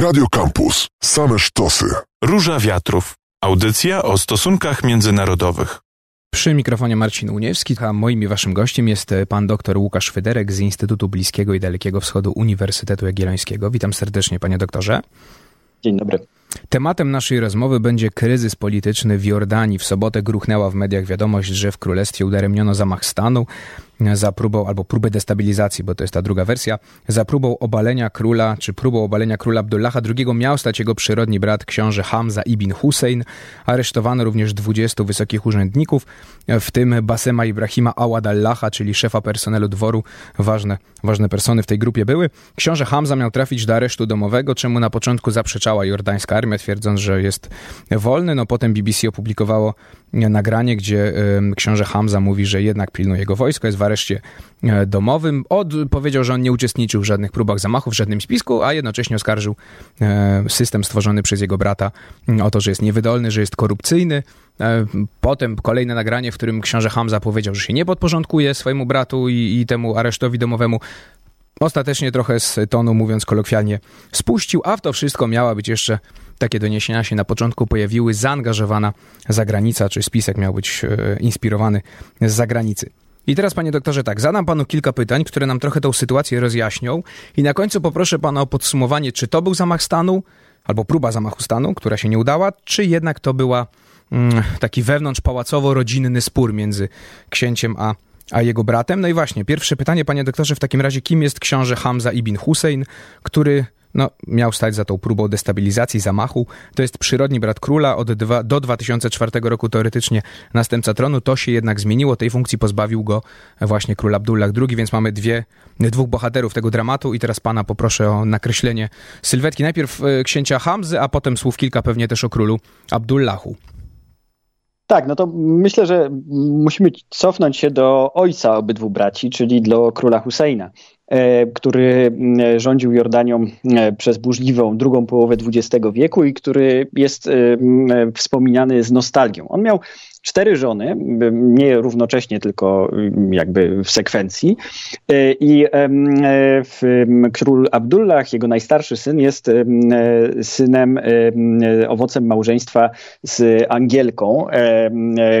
Radio Campus. Same sztosy. Róża Wiatrów. Audycja o stosunkach międzynarodowych. Przy mikrofonie Marcin Uniewski, a moim i waszym gościem jest pan dr Łukasz Fyderek z Instytutu Bliskiego i Dalekiego Wschodu Uniwersytetu Jagiellońskiego. Witam serdecznie, panie doktorze. Dzień dobry. Tematem naszej rozmowy będzie kryzys polityczny w Jordanii. W sobotę gruchnęła w mediach wiadomość, że w królestwie udaremniono zamach stanu za próbą, albo próbę destabilizacji, bo to jest ta druga wersja, za próbą obalenia króla, czy próbą obalenia króla Abdullaha II miał stać jego przyrodni brat książę Hamza ibn Hussein. Aresztowano również 20 wysokich urzędników, w tym Basema Ibrahima Awad Allaha, czyli szefa personelu dworu. Ważne, ważne persony w tej grupie były. Książę Hamza miał trafić do aresztu domowego, czemu na początku zaprzeczała jordańska armia, twierdząc, że jest wolny. No potem BBC opublikowało nagranie, gdzie książę Hamza mówi, że jednak pilnuje jego wojsko, jest w areszcie e, domowym. Od, powiedział, że on nie uczestniczył w żadnych próbach zamachów, w żadnym spisku, a jednocześnie oskarżył e, system stworzony przez jego brata o to, że jest niewydolny, że jest korupcyjny. E, potem kolejne nagranie, w którym książę Hamza powiedział, że się nie podporządkuje swojemu bratu i, i temu aresztowi domowemu. Ostatecznie trochę z tonu, mówiąc kolokwialnie, spuścił, a w to wszystko miała być jeszcze takie doniesienia się na początku pojawiły, zaangażowana zagranica, czy spisek miał być inspirowany z zagranicy. I teraz, panie doktorze, tak, zadam panu kilka pytań, które nam trochę tą sytuację rozjaśnią i na końcu poproszę pana o podsumowanie, czy to był zamach stanu, albo próba zamachu stanu, która się nie udała, czy jednak to była mm, taki wewnątrzpałacowo-rodzinny spór między księciem a, a jego bratem. No i właśnie, pierwsze pytanie, panie doktorze, w takim razie, kim jest książę Hamza ibn Hussein, który no, miał stać za tą próbą destabilizacji, zamachu. To jest przyrodni brat króla, od dwa, do 2004 roku teoretycznie następca tronu. To się jednak zmieniło, tej funkcji pozbawił go właśnie król Abdullah II, więc mamy dwie, dwóch bohaterów tego dramatu i teraz pana poproszę o nakreślenie sylwetki. Najpierw e, księcia Hamzy, a potem słów kilka pewnie też o królu Abdullahu. Tak, no to myślę, że musimy cofnąć się do ojca obydwu braci, czyli do króla Husseina. E, który mm, rządził Jordanią e, przez burzliwą drugą połowę XX wieku i który jest e, mm, wspominany z nostalgią. On miał cztery żony, nie równocześnie, tylko jakby w sekwencji. I król Abdullah, jego najstarszy syn, jest synem, owocem małżeństwa z Angielką,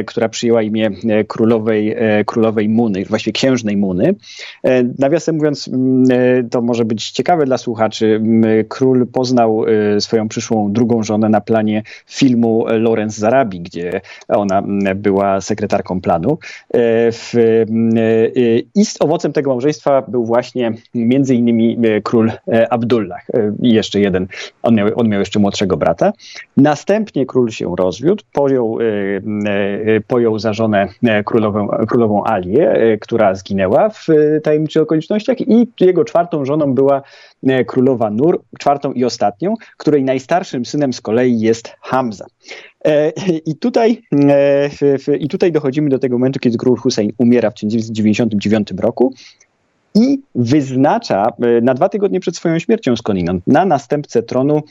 która przyjęła imię królowej, królowej Muny, właściwie księżnej Muny. Nawiasem mówiąc, to może być ciekawe dla słuchaczy. Król poznał swoją przyszłą drugą żonę na planie filmu Lorenz Zarabi, gdzie ona była sekretarką planu. W, e, I z owocem tego małżeństwa był właśnie między innymi król Abdullah jeszcze jeden, on miał, on miał jeszcze młodszego brata. Następnie król się rozwiódł, pojął, pojął za żonę królową, królową Alię, która zginęła w tajemniczych okolicznościach i jego czwartą żoną była królowa Nur, czwartą i ostatnią, której najstarszym synem z kolei jest Hamza. E, I tutaj, e, I tutaj dochodzimy do tego momentu, kiedy król Hussein umiera w 1999 roku i wyznacza e, na dwa tygodnie przed swoją śmiercią skądinąd na następcę tronu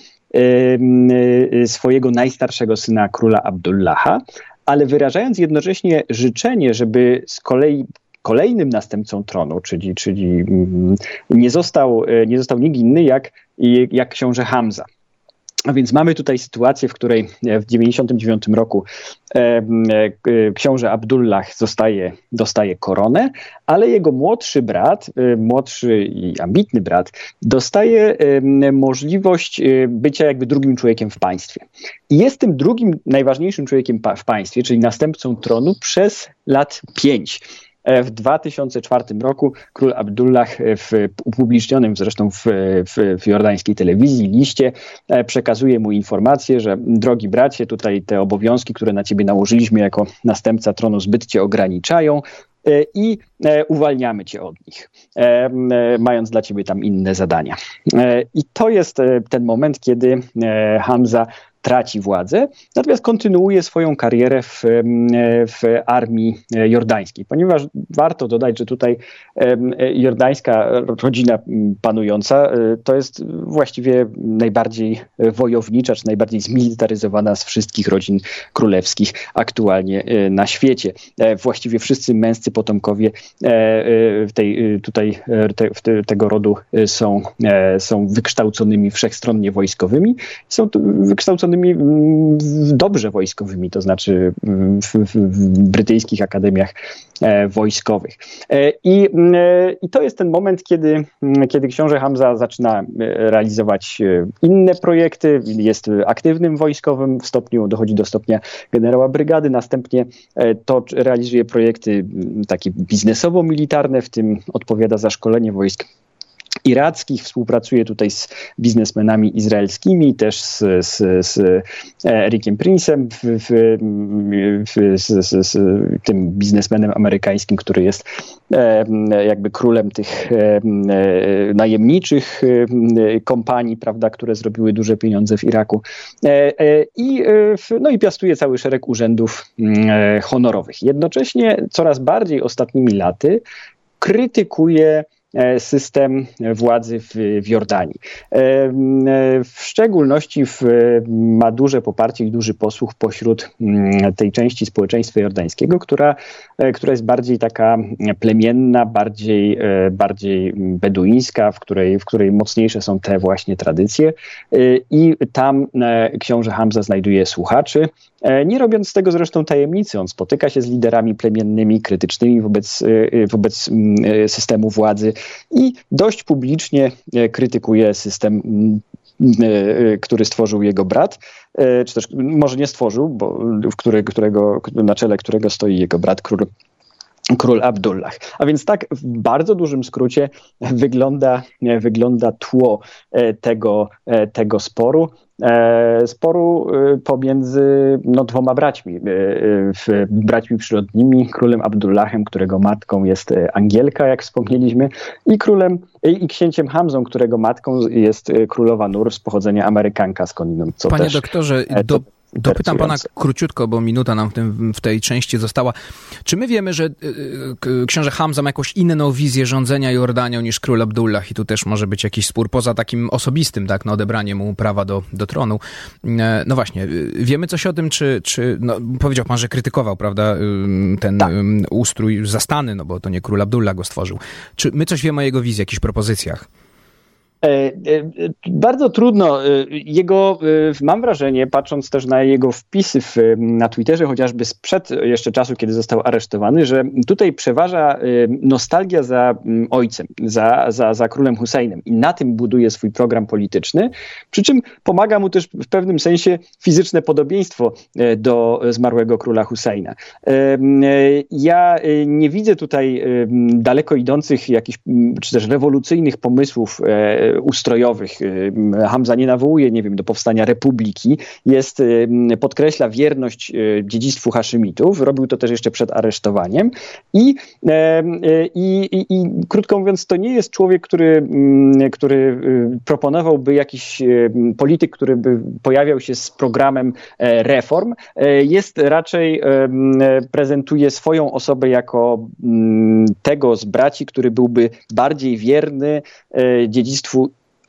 swojego najstarszego syna króla Abdullaha, ale wyrażając jednocześnie życzenie, żeby z kolei kolejnym następcą tronu, czyli, czyli mm, nie, został, e, nie został nikt inny jak, jak książę Hamza. A więc mamy tutaj sytuację, w której e, w 99 roku e, e, e, książę Abdullah zostaje, dostaje koronę, ale jego młodszy brat, e, młodszy i ambitny brat, dostaje możliwość bycia jakby drugim człowiekiem w państwie. I jest tym drugim najważniejszym człowiekiem pa w państwie, czyli następcą tronu przez lat pięć w 2004 roku król Abdullah w upublicznionym zresztą w, w, w jordańskiej telewizji liście e, przekazuje mu informację, że drogi bracie, tutaj te obowiązki, które na ciebie nałożyliśmy jako następca tronu zbyt cię ograniczają, e, i uwalniamy cię od nich, mając dla ciebie tam inne zadania. I to jest ten moment, kiedy Hamza traci władzę, natomiast kontynuuje swoją karierę w, w armii jordańskiej, ponieważ warto dodać, że tutaj jordańska rodzina panująca to jest właściwie najbardziej wojownicza, czy najbardziej zmilitaryzowana z wszystkich rodzin królewskich aktualnie na świecie. Właściwie wszyscy męscy potomkowie tej, tutaj te, tego rodu są, są wykształconymi wszechstronnie wojskowymi, są wykształconymi mm, dobrze wojskowymi, to znaczy mm, w, w, w brytyjskich akademiach e, wojskowych. E, I, mm, e, I to jest ten moment, kiedy, kiedy książę Hamza zaczyna realizować inne projekty, jest aktywnym wojskowym w stopniu, dochodzi do stopnia generała brygady, następnie to realizuje projekty takie biznesowo-militarne, w tym odpowiada za szkolenie wojsk irackich, współpracuje tutaj z biznesmenami izraelskimi, też z, z, z Ericiem Prince'em, w, w, z, z, tym biznesmenem amerykańskim, który jest jakby królem tych najemniczych kompanii, prawda, które zrobiły duże pieniądze w Iraku. E, e, I, e, no i piastuje cały szereg urzędów honorowych. Jednocześnie coraz bardziej ostatnimi laty krytykuje E, system władzy w, w Jordanii. E, e, w szczególności w, ma duże poparcie i duży posłuch pośród mm, tej części społeczeństwa jordańskiego, która, która jest bardziej taka plemienna, bardziej, bardziej beduińska, w której, w której mocniejsze są te właśnie tradycje. I tam książę Hamza znajduje słuchaczy. Nie robiąc z tego zresztą tajemnicy, on spotyka się z liderami plemiennymi, krytycznymi wobec, wobec mm, systemu władzy i dość publicznie e, krytykuje system e, który stworzył jego brat, e, czy też może nie stworzył, bo którego, którego, na czele którego stoi jego brat, król król Abdullah. A więc tak w bardzo dużym skrócie wygląda, wygląda tło tego, tego sporu. E, sporu e, pomiędzy no, dwoma braćmi, e, braćmi przyrodnimi, królem Abdullahem, którego matką jest Angielka, jak wspomnieliśmy, i królem i księciem Hamzą, którego matką jest królowa Nur z pochodzenia Amerykanka skądinąd. Panie też, doktorze, do, Dopytam pana króciutko, bo minuta nam w, tym, w tej części została. Czy my wiemy, że y, y, książę Hamza ma jakąś inną wizję rządzenia Jordanią niż król Abdullah i tu też może być jakiś spór poza takim osobistym, tak, no odebranie mu prawa do, do tronu. E, no właśnie, y, wiemy coś o tym, czy, czy no, powiedział pan, że krytykował, prawda, ten tak. ustrój zastany, no bo to nie król Abdullah go stworzył. Czy my coś wiemy o jego wizji, jakichś propozycjach? E, e, bardzo trudno. E, jego, mam wrażenie, patrząc też na jego wpisy w, na Twitterze, chociażby sprzed jeszcze czasu, kiedy został aresztowany, że tutaj przeważa nostalgia za ojcem, za, za, za królem Husseinem i na tym buduje swój program polityczny, przy czym pomaga mu też w pewnym sensie fizyczne podobieństwo do zmarłego króla Husseina. Ja nie widzę tutaj daleko idących jakichś, czy też rewolucyjnych pomysłów ustrojowych. Y, Hamza nie nawołuje, nie wiem, do powstania republiki. Jest, y, podkreśla wierność y, dziedzictwu Haszymitów. Robił to też jeszcze przed aresztowaniem. I, i, i, i krótko mówiąc, to nie jest człowiek, który, który proponowałby jakiś polityk, który by pojawiał się z programem e, reform. E, jest raczej, prezentuje swoją osobę jako tego z braci, który byłby bardziej wierny e, dziedzictwu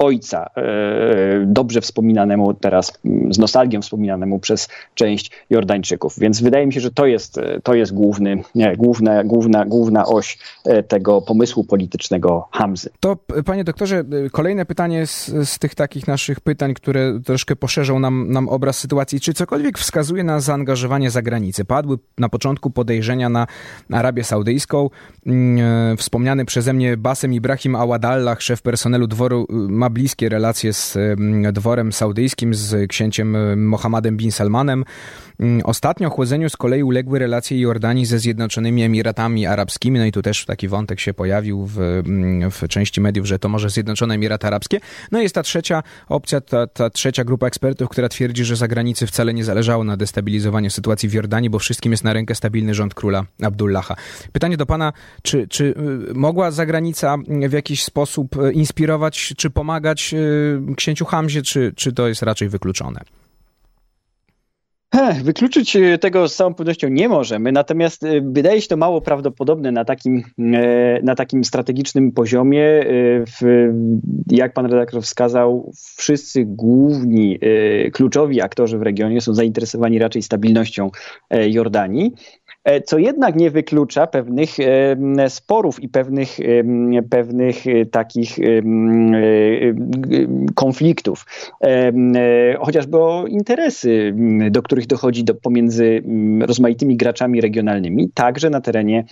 ojca, e, dobrze wspominanemu teraz, z nostalgią wspominanemu przez część Jordańczyków. Więc wydaje mi się, że to jest, e, to jest główny, nie, główna, główna, główna oś e, tego pomysłu politycznego Hamzy. To, panie doktorze, kolejne pytanie z, z tych takich naszych pytań, które troszkę poszerzą nam, nam obraz sytuacji. Czy cokolwiek wskazuje na zaangażowanie zagranicy? Padły na początku podejrzenia na Arabię Saudyjską. Mm, wspomniany przeze mnie Basem Ibrahim Awadallah, szef personelu dworu, ma bliskie relacje z dworem saudyjskim, z księciem Mohammedem bin Salmanem. Mm, ostatnio chłodzeniu z kolei uległy relacje Jordanii ze Zjednoczonymi Emiratami Arabskimi, no i tu też taki wątek się pojawił w, mm, w części mediów, że to może Zjednoczone Emiraty Arabskie. No i jest ta trzecia opcja, ta, ta trzecia grupa ekspertów, która twierdzi, że zagranicy wcale nie zależało na destabilizowaniu sytuacji w Jordanii, bo wszystkim jest na rękę stabilny rząd króla Abdullaha. Pytanie do pana, czy, czy y, mogła zagranica w jakiś sposób y, inspirować, czy pomagać y, księciu Hamzie, czy, czy to jest raczej wykluczone? Wykluczyć tego z całą pewnością nie możemy, natomiast wydaje się to mało prawdopodobne na takim, na takim strategicznym poziomie. Jak pan redaktor wskazał, wszyscy główni, kluczowi aktorzy w regionie są zainteresowani raczej stabilnością Jordanii. E, co jednak nie wyklucza pewnych sporów i pewnych, pewnych e, takich e, konfliktów, chociażby o interesy, do których dochodzi do, pomiędzy rozmaitymi graczami regionalnymi, także na terenie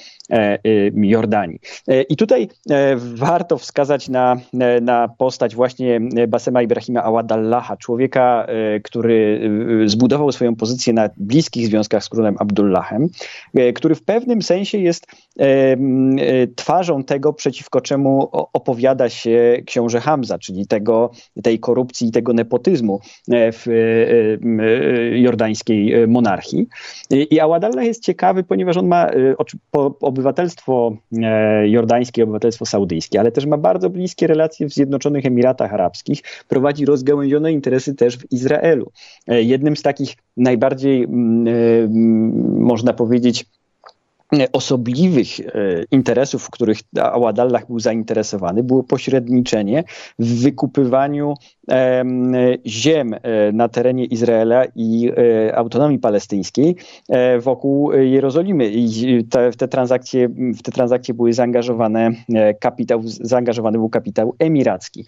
Jordanii. I tutaj warto wskazać na, na postać właśnie Basema Ibrahima Awadallaha, człowieka, który zbudował swoją pozycję na bliskich związkach z królem Abdullahem. E, który w pewnym sensie jest twarzą tego, przeciwko czemu opowiada się książę Hamza, czyli tego, tej korupcji i tego nepotyzmu w jordańskiej monarchii. I Awadallah jest ciekawy, ponieważ on ma obywatelstwo jordańskie, obywatelstwo saudyjskie, ale też ma bardzo bliskie relacje w Zjednoczonych Emiratach Arabskich, prowadzi rozgałęzione interesy też w Izraelu. Jednym z takich najbardziej, można powiedzieć, osobliwych e, interesów, w których Awadallah był zainteresowany, było pośredniczenie w wykupywaniu ziem e, na terenie Izraela i e, autonomii palestyńskiej wokół Jerozolimy. I te, te, transakcje, w te transakcje były zaangażowane kapitał, zaangażowany był kapitał emiracki.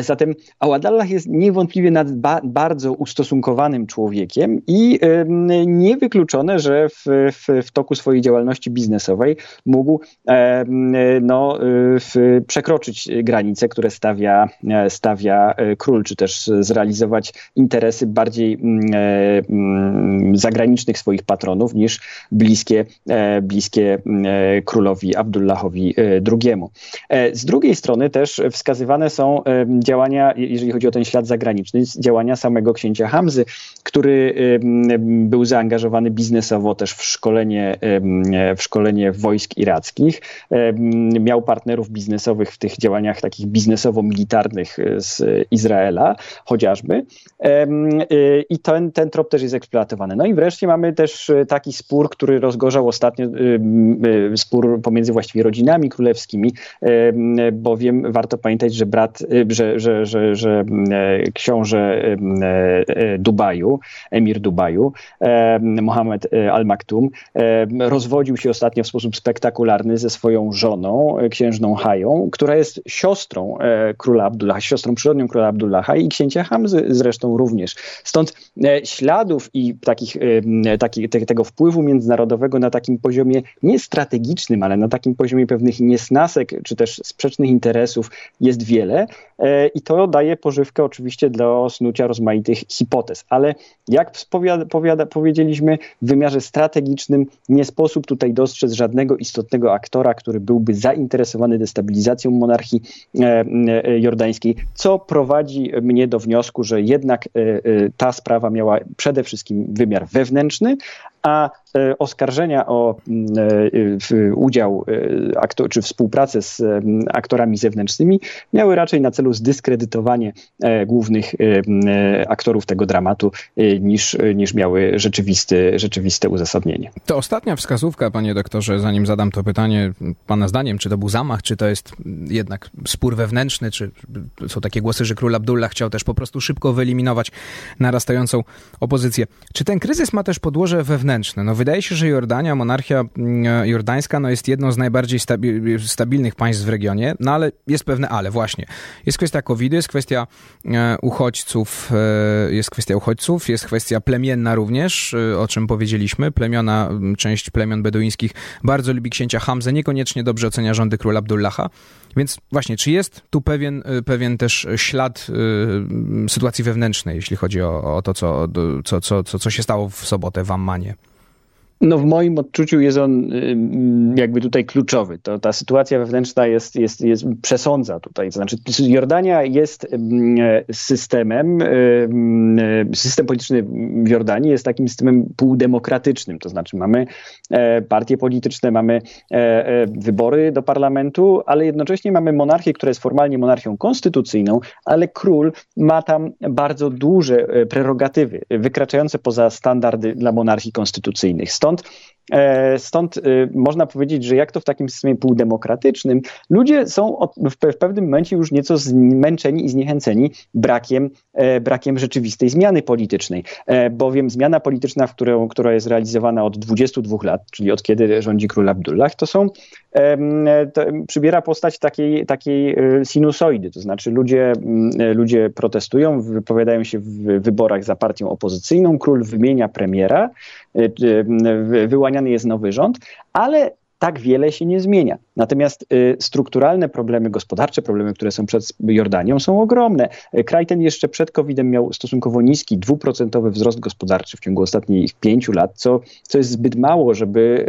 Zatem Awadallah jest niewątpliwie nad ba, bardzo ustosunkowanym człowiekiem i niewykluczone, że w, w, w toku swojej działalności działalności biznesowej mógł e, no, e, przekroczyć granice, które stawia, e, stawia król, czy też zrealizować interesy bardziej zagranicznych swoich patronów niż bliskie, bliskie królowi Abdullahowi II. Z drugiej strony też wskazywane są działania, jeżeli chodzi o ten ślad zagraniczny, działania samego księcia Hamzy, który był zaangażowany biznesowo też w szkolenie w szkolenie wojsk irackich. Miał partnerów biznesowych w tych działaniach takich biznesowo-militarnych e, z Izraela chociażby. I ten, ten trop też jest eksploatowany. No i wreszcie mamy też e, taki spór, który rozgorzał ostatnio, spór pomiędzy właściwie rodzinami królewskimi, bowiem warto pamiętać, że brat, e, że, że, że, że książę Dubaju, emir Dubaju, Mohammed al-Maktum, rozwodził się ostatnio w sposób spektakularny ze swoją żoną, e, księżną Hają, która jest siostrą e, króla Abdullaha, siostrą przyrodnią króla Abdullaha i księcia Hamzy zresztą również. Stąd e, śladów i takich, taki, te, tego wpływu międzynarodowego na takim poziomie nie strategicznym, ale na takim poziomie pewnych niesnasek czy też sprzecznych interesów jest wiele i to daje pożywkę oczywiście do snucia rozmaitych hipotez. Ale jak powiada, powiedzieliśmy, w wymiarze strategicznym nie sposób tutaj dostrzec żadnego istotnego aktora, który byłby zainteresowany destabilizacją monarchii e, e, jordańskiej, co prowadzi mnie do wniosku, że jednak e, ta sprawa miała przede wszystkim wymiar wewnętrzny, a e, oskarżenia o e, udział e, czy współpracę z aktorami zewnętrznymi miały raczej na celu zdyskredytowanie głównych aktorów tego dramatu niż, niż miały rzeczywiste, rzeczywiste uzasadnienie. To ostatnia wskazówka, panie doktorze, zanim zadam to pytanie, pana zdaniem, czy to był zamach, czy to jest jednak spór wewnętrzny, czy są takie głosy, że król Abdullah chciał też po prostu szybko wyeliminować narastającą opozycję. Czy ten kryzys ma też podłoże wewnętrzne? Wewnętrzne. No wydaje się, że Jordania, monarchia mm, jordańska, no jest jedną z najbardziej stabilnych państw w regionie, no ale jest pewne ale, właśnie. Jest kwestia covid jest kwestia e, uchodźców, e, jest kwestia uchodźców, jest kwestia plemienna również, e, o czym powiedzieliśmy. Plemiona, część plemion beduińskich bardzo lubi księcia Hamzę, niekoniecznie dobrze ocenia rządy króla Abdullaha. Więc właśnie, czy jest tu pewien, pewien też ślad sytuacji wewnętrznej, jeśli chodzi o, o to, co, co, co, co, co się stało w sobotę w Ammanie? No w moim odczuciu jest on jakby tutaj kluczowy. To, ta sytuacja wewnętrzna jest, jest, jest przesądza tutaj. To znaczy Jordania jest systemem, system polityczny w Jordanii jest takim systemem półdemokratycznym. To znaczy mamy e, partie polityczne, mamy e, e, wybory do parlamentu, ale jednocześnie mamy monarchię, która jest formalnie monarchią konstytucyjną, ale król ma tam bardzo duże prerogatywy, wykraczające poza standardy dla monarchii konstytucyjnych. Stąd E, stąd y, można powiedzieć, że jak to w takim systemie półdemokratycznym, ludzie są w pewnym momencie już nieco zmęczeni i zniechęceni brakiem, e, brakiem rzeczywistej zmiany politycznej, e, bowiem zmiana polityczna, w którą, która jest realizowana od 22 lat, czyli od kiedy rządzi król Abdullah, to są to przybiera postać takiej, takiej sinusoidy, to znaczy ludzie, ludzie protestują, wypowiadają się w wyborach za partią opozycyjną, król wymienia premiera, wyłaniany jest nowy rząd, ale tak wiele się nie zmienia. Natomiast y, strukturalne problemy gospodarcze, problemy, które są przed Jordanią, są ogromne. Kraj ten jeszcze przed COVID-em miał stosunkowo niski, dwuprocentowy wzrost gospodarczy w ciągu ostatnich pięciu lat, co, co jest zbyt mało, żeby,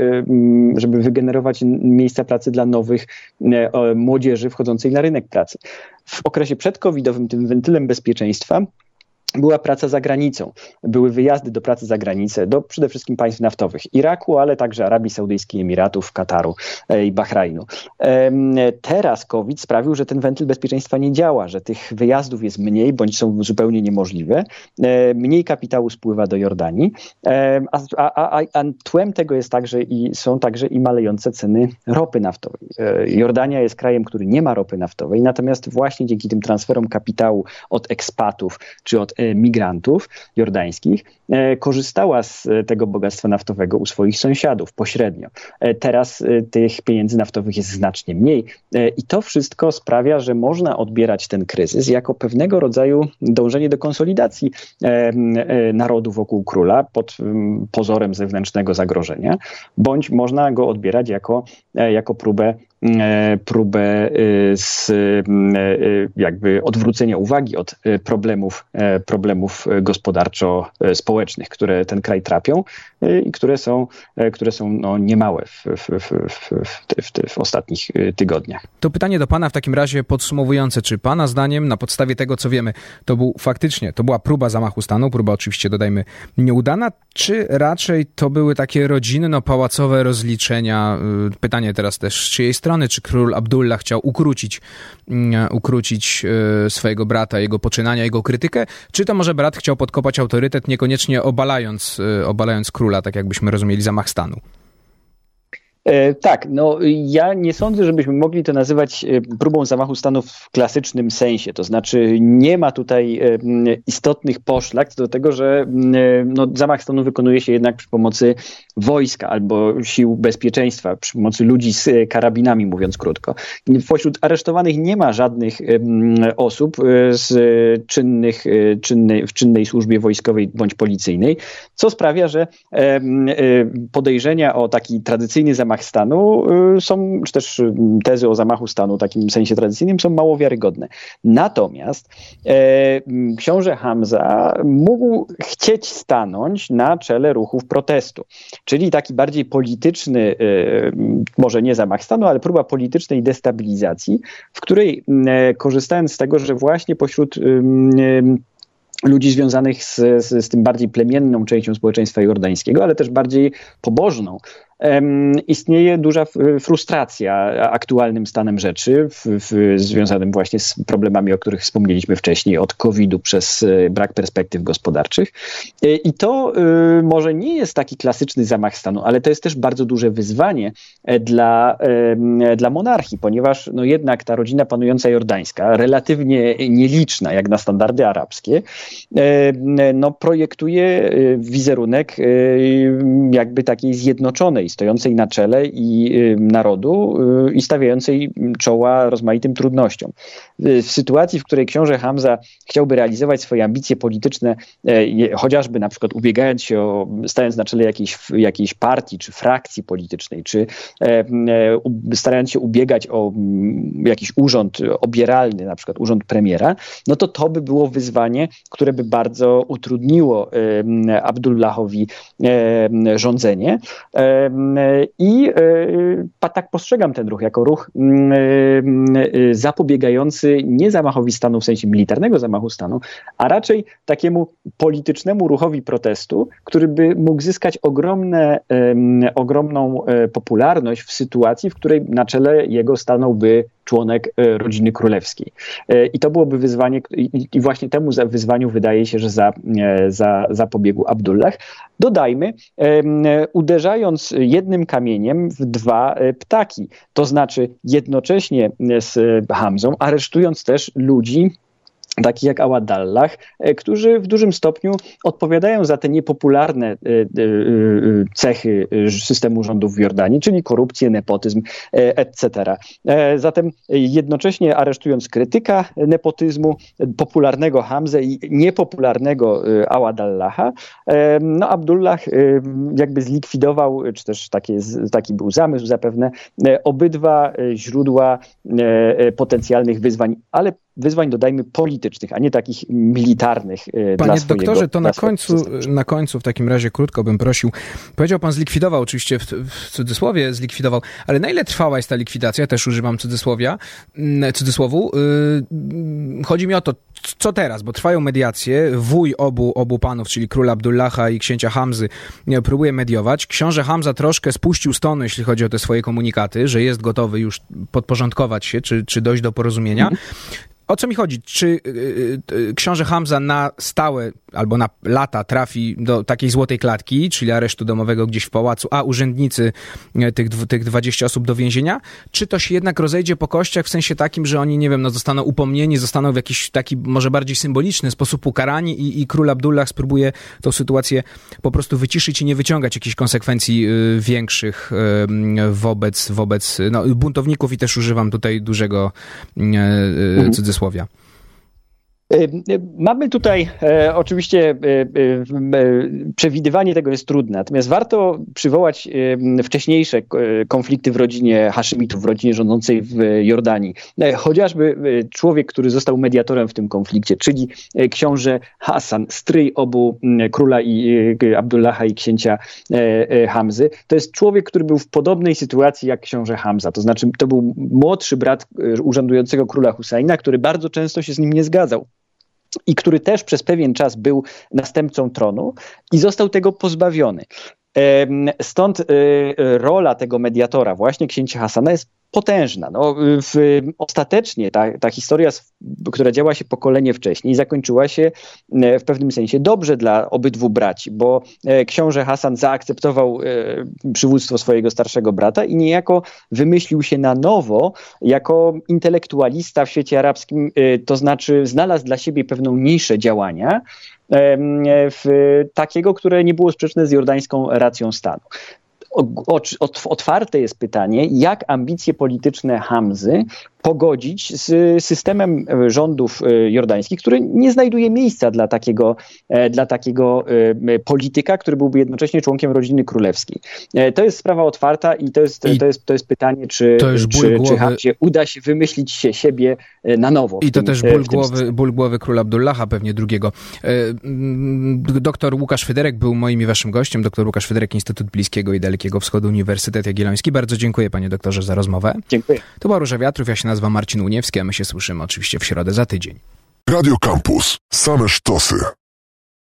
y, żeby wygenerować miejsca pracy dla nowych y, młodzieży wchodzącej na rynek pracy. W okresie przedcovidowym tym wentylem bezpieczeństwa była praca za granicą. Były wyjazdy do pracy za granicę, do przede wszystkim państw naftowych, Iraku, ale także Arabii Saudyjskiej, Emiratów, Kataru e, i Bahrajnu. Teraz COVID sprawił, że ten wentyl bezpieczeństwa nie działa, że tych wyjazdów jest mniej bądź są zupełnie niemożliwe. E, mniej kapitału spływa do Jordanii, a, a, a, a tłem tego jest także i są także i malejące ceny ropy naftowej. E, Jordania jest krajem, który nie ma ropy naftowej, natomiast właśnie dzięki tym transferom kapitału od ekspatów czy od migrantów jordańskich, e, korzystała z e, tego bogactwa naftowego u swoich sąsiadów pośrednio. E, teraz tych pieniędzy naftowych jest znacznie mniej i to wszystko sprawia, że można odbierać ten kryzys jako pewnego rodzaju dążenie do konsolidacji narodu wokół króla pod pozorem zewnętrznego zagrożenia, bądź można go odbierać jako, jako próbę E, próbę e, z e, jakby odwrócenia uwagi od problemów, problemów gospodarczo-społecznych, które ten kraj trapią i które są, które są no, niemałe w, w, w, w, ostatnich tygodniach. To pytanie do Pana w takim razie podsumowujące. Czy Pana zdaniem, na podstawie tego, co wiemy, to był faktycznie, to była próba zamachu stanu, próba oczywiście, dodajmy, nieudana, czy raczej to były takie rodzinno-pałacowe rozliczenia? Pytanie teraz też z czyjej strony, czy król Abdullah chciał ukrócić, mm, ukrócić e, swojego brata, jego poczynania, jego krytykę, czy to może brat chciał podkopać autorytet, niekoniecznie obalając, e, obalając króla, tak jakbyśmy rozumieli zamach stanu? E, tak, no ja nie sądzę, żebyśmy mogli to nazywać e, próbą zamachu stanu w klasycznym sensie. To znaczy nie ma tutaj e, istotnych poszlak do tego, że no, zamach stanu wykonuje się jednak przy pomocy wojska albo sił bezpieczeństwa, przy pomocy ludzi z karabinami, mówiąc krótko. Pośród aresztowanych nie ma żadnych osób z czynnych, czynnej, w czynnej służbie wojskowej bądź policyjnej, co sprawia, że podejrzenia o taki tradycyjny zamach zamach stanu y, są, czy też y, tezy o zamachu stanu w takim sensie tradycyjnym są mało wiarygodne. Natomiast e, książę Hamza mógł chcieć stanąć na czele ruchów protestu, czyli taki bardziej polityczny, e, może nie zamach stanu, ale próba politycznej destabilizacji, w której e, korzystając z tego, że właśnie pośród ludzi związanych z, z, z, tym bardziej plemienną częścią społeczeństwa jordańskiego, ale też bardziej pobożną, istnieje duża frustracja aktualnym stanem rzeczy, w, w, związanym właśnie z problemami, o których wspomnieliśmy wcześniej, od COVID-u przez e, brak perspektyw gospodarczych. E, I to e, może nie jest taki klasyczny zamach stanu, ale to jest też bardzo duże wyzwanie dla, dla monarchii, ponieważ no jednak ta rodzina panująca jordańska, relatywnie nieliczna jak na standardy arabskie, no projektuje wizerunek jakby takiej zjednoczonej władczej, stojącej na czele i narodu i stawiającej czoła rozmaitym trudnościom. W sytuacji, w której książę Hamza chciałby realizować swoje ambicje polityczne, chociażby na przykład ubiegając się o, stając na czele jakiejś, jakiejś partii czy frakcji politycznej, czy starając się ubiegać o jakiś urząd obieralny, na przykład urząd premiera, no to to by było wyzwanie, które by bardzo utrudniło Abdullahowi rządzenie. I e, tak postrzegam ten ruch jako ruch zapobiegający nie zamachowi stanu w sensie militarnego zamachu stanu, a raczej takiemu politycznemu ruchowi protestu, który by mógł zyskać ogromne, ogromną popularność w sytuacji, w której na czele jego stanąłby członek e, rodziny królewskiej. E, I to byłoby wyzwanie, i właśnie temu wyzwaniu wydaje się, że za, e, za, Abdullah. Dodajmy, uderzając jednym kamieniem w dwa ptaki, to znaczy jednocześnie z Hamzą, aresztując też ludzi, takich jak Awadallah, e, którzy w dużym stopniu odpowiadają za te niepopularne e, e, cechy systemu rządów w Jordanii, czyli korupcję, nepotyzm, etc. Zatem jednocześnie aresztując krytyka nepotyzmu, popularnego Hamze i niepopularnego Awadallah, no Abdullah jakby zlikwidował, czy też taki, taki był zamysł zapewne, obydwa źródła potencjalnych wyzwań, ale wyzwań, dodajmy, politycznych, a nie takich militarnych. E, Panie swojego, doktorze, to na końcu, na końcu w takim razie krótko bym prosił. Powiedział pan zlikwidował, oczywiście w, w cudzysłowie zlikwidował, ale na ile trwała jest ta likwidacja? Też używam cudzysłowia, mm, cudzysłowu. Yy, chodzi mi o to, co teraz, bo trwają mediacje. Wuj obu, obu panów, czyli króla Abdullaha i księcia Hamzy, próbuje mediować. Książę Hamza troszkę spuścił stonu, jeśli chodzi o te swoje komunikaty, że jest gotowy już podporządkować się, czy, czy dojść do porozumienia. O co mi chodzi? Czy y, y, y, książę Hamza na stałe albo na lata trafi do takiej złotej klatki, czyli aresztu domowego gdzieś w pałacu, a urzędnicy tych, tych 20 osób do więzienia? Czy to się jednak rozejdzie po kościach w sensie takim, że oni, nie wiem, no, zostaną upomnieni, zostaną w jakiś taki może bardziej symboliczny sposób ukarani i, i król Abdullah spróbuje tą sytuację po prostu wyciszyć i nie wyciągać jakichś konsekwencji większych wobec, wobec no, buntowników i też używam tutaj dużego mhm. Y, mamy tutaj e, oczywiście e, e, przewidywanie tego jest trudne, natomiast warto przywołać wcześniejsze konflikty w rodzinie Haszymitów, w rodzinie rządzącej w Jordanii. Chociażby człowiek, który został mediatorem w tym konflikcie, czyli książę Hasan, stryj obu króla i Abdullaha i księcia Hamzy. To jest człowiek, który był w podobnej sytuacji jak książę Hamza, to znaczy to był młodszy brat urzędującego króla Husajna, który bardzo często się z nim nie zgadzał i który też przez pewien czas był następcą tronu i został tego pozbawiony. Stąd y, rola tego mediatora, właśnie księcia Hasana, jest potężna. No, w, ostatecznie ta, ta historia, która działa się pokolenie wcześniej, zakończyła się e, w pewnym sensie dobrze dla obydwu braci, bo e, książę Hasan zaakceptował e, przywództwo swojego starszego brata i niejako wymyślił się na nowo jako intelektualista w świecie arabskim, to znaczy znalazł dla siebie pewną niszę działania, w, takiego, które nie było sprzeczne z jordańską racją stanu otwarte jest pytanie, jak ambicje polityczne Hamzy pogodzić z systemem e, rządów e, jordańskich, który nie znajduje miejsca dla takiego, e, dla takiego polityka, który byłby jednocześnie członkiem rodziny królewskiej. To jest sprawa otwarta i to jest, to jest, to jest pytanie, czy, czy, czy Hamzie uda się wymyślić się siebie na nowo. I to tym, też ból głowy, ból głowy króla Abdullaha pewnie drugiego. Doktor Łukasz Fyderek był moim i waszym gościem. Doktor Łukasz Fyderek, Instytut Bliskiego i Dalekiego Wschodu, Uniwersytet Jagielloński. Bardzo dziękuję panie doktorze za rozmowę. Dziękuję. To była Róża Wiatrów, ja się nazywam Marcin Uniewski, a my się słyszymy oczywiście w środę za tydzień. Radio Campus. Same sztosy.